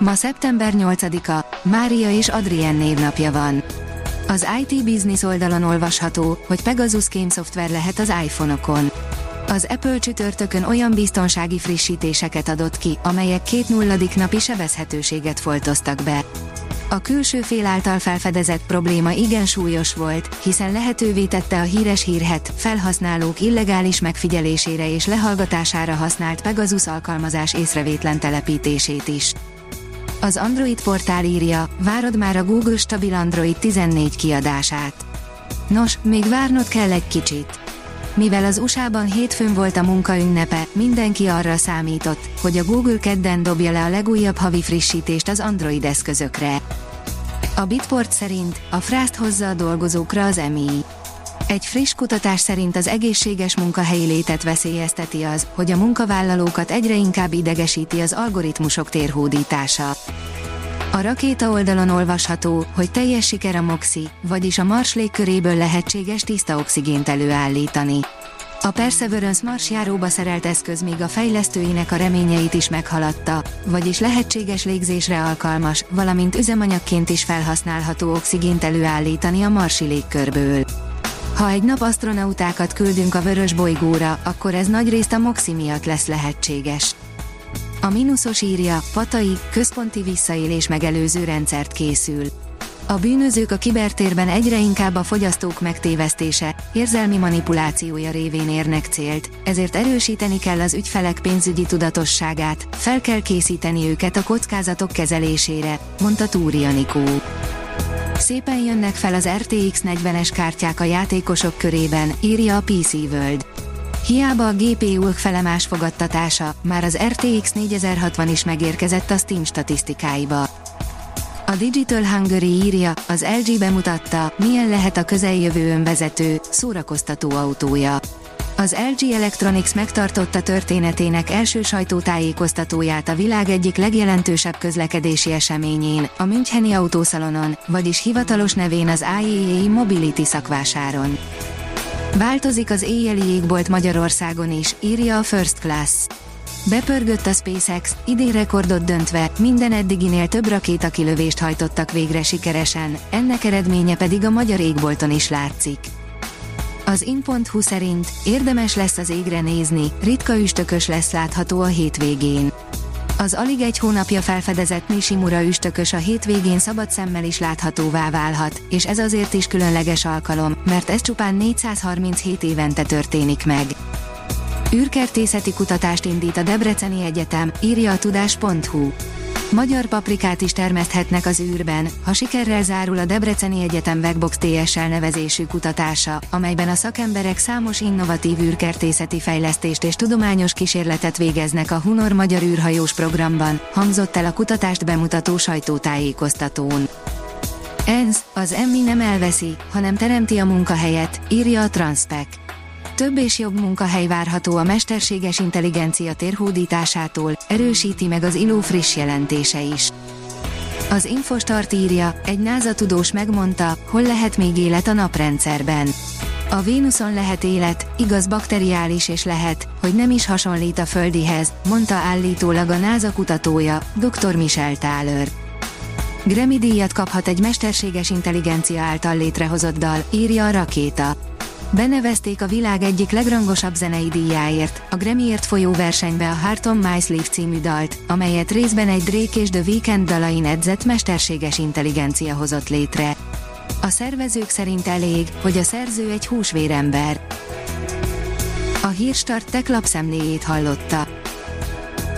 Ma szeptember 8-a, Mária és Adrien névnapja van. Az IT Business oldalon olvasható, hogy Pegasus Game szoftver lehet az iPhone-okon. Az Apple csütörtökön olyan biztonsági frissítéseket adott ki, amelyek két nulladik napi sebezhetőséget foltoztak be. A külső fél által felfedezett probléma igen súlyos volt, hiszen lehetővé tette a híres hírhet, felhasználók illegális megfigyelésére és lehallgatására használt Pegasus alkalmazás észrevétlen telepítését is. Az Android portál írja, várod már a Google stabil Android 14 kiadását. Nos, még várnod kell egy kicsit. Mivel az USA-ban hétfőn volt a munka ünnepe, mindenki arra számított, hogy a Google kedden dobja le a legújabb havi frissítést az Android eszközökre. A Bitport szerint a frászt hozza a dolgozókra az EMI. Egy friss kutatás szerint az egészséges munkahelyi létet veszélyezteti az, hogy a munkavállalókat egyre inkább idegesíti az algoritmusok térhódítása. A rakéta oldalon olvasható, hogy teljes siker a MOXI, vagyis a Mars légköréből lehetséges tiszta oxigént előállítani. A Perseverance Mars járóba szerelt eszköz még a fejlesztőinek a reményeit is meghaladta, vagyis lehetséges légzésre alkalmas, valamint üzemanyagként is felhasználható oxigént előállítani a marsi légkörből. Ha egy nap asztronautákat küldünk a vörös bolygóra, akkor ez nagyrészt a MOXI miatt lesz lehetséges. A mínuszos írja, Patai, központi visszaélés megelőző rendszert készül. A bűnözők a kibertérben egyre inkább a fogyasztók megtévesztése, érzelmi manipulációja révén érnek célt, ezért erősíteni kell az ügyfelek pénzügyi tudatosságát, fel kell készíteni őket a kockázatok kezelésére, mondta Túri Anikó. Szépen jönnek fel az RTX 40-es kártyák a játékosok körében, írja a PC World. Hiába a GPU-k felemás fogadtatása, már az RTX 4060 is megérkezett a Steam statisztikáiba. A Digital Hungary írja, az LG bemutatta, milyen lehet a közeljövő önvezető, szórakoztató autója. Az LG Electronics megtartotta történetének első sajtótájékoztatóját a világ egyik legjelentősebb közlekedési eseményén, a Müncheni autószalonon, vagyis hivatalos nevén az IAA Mobility szakvásáron. Változik az éjjeli jégbolt Magyarországon is, írja a First Class. Bepörgött a SpaceX, idén rekordot döntve, minden eddiginél több rakétakilövést hajtottak végre sikeresen, ennek eredménye pedig a magyar égbolton is látszik. Az in.hu szerint érdemes lesz az égre nézni, ritka üstökös lesz látható a hétvégén. Az alig egy hónapja felfedezett Nishimura üstökös a hétvégén szabad szemmel is láthatóvá válhat, és ez azért is különleges alkalom, mert ez csupán 437 évente történik meg. űrkertészeti kutatást indít a Debreceni Egyetem, írja a tudás.hu. Magyar paprikát is termeszthetnek az űrben, ha sikerrel zárul a Debreceni Egyetem Vegbox TSL nevezésű kutatása, amelyben a szakemberek számos innovatív űrkertészeti fejlesztést és tudományos kísérletet végeznek a Hunor Magyar űrhajós programban, hangzott el a kutatást bemutató sajtótájékoztatón. Ez, az emmi nem elveszi, hanem teremti a munkahelyet, írja a Transpec több és jobb munkahely várható a mesterséges intelligencia térhódításától, erősíti meg az ILO friss jelentése is. Az Infostart írja, egy NASA tudós megmondta, hol lehet még élet a naprendszerben. A Vénuszon lehet élet, igaz bakteriális és lehet, hogy nem is hasonlít a Földihez, mondta állítólag a NASA kutatója, dr. Michel Thaler. Grammy díjat kaphat egy mesterséges intelligencia által létrehozott dal, írja a rakéta. Benevezték a világ egyik legrangosabb zenei díjáért, a Grammyért folyó versenybe a Heart on My Sleeve című dalt, amelyet részben egy Drake és The Weeknd dalain edzett mesterséges intelligencia hozott létre. A szervezők szerint elég, hogy a szerző egy húsvérember. A Hírstart tech lapszemléjét hallotta.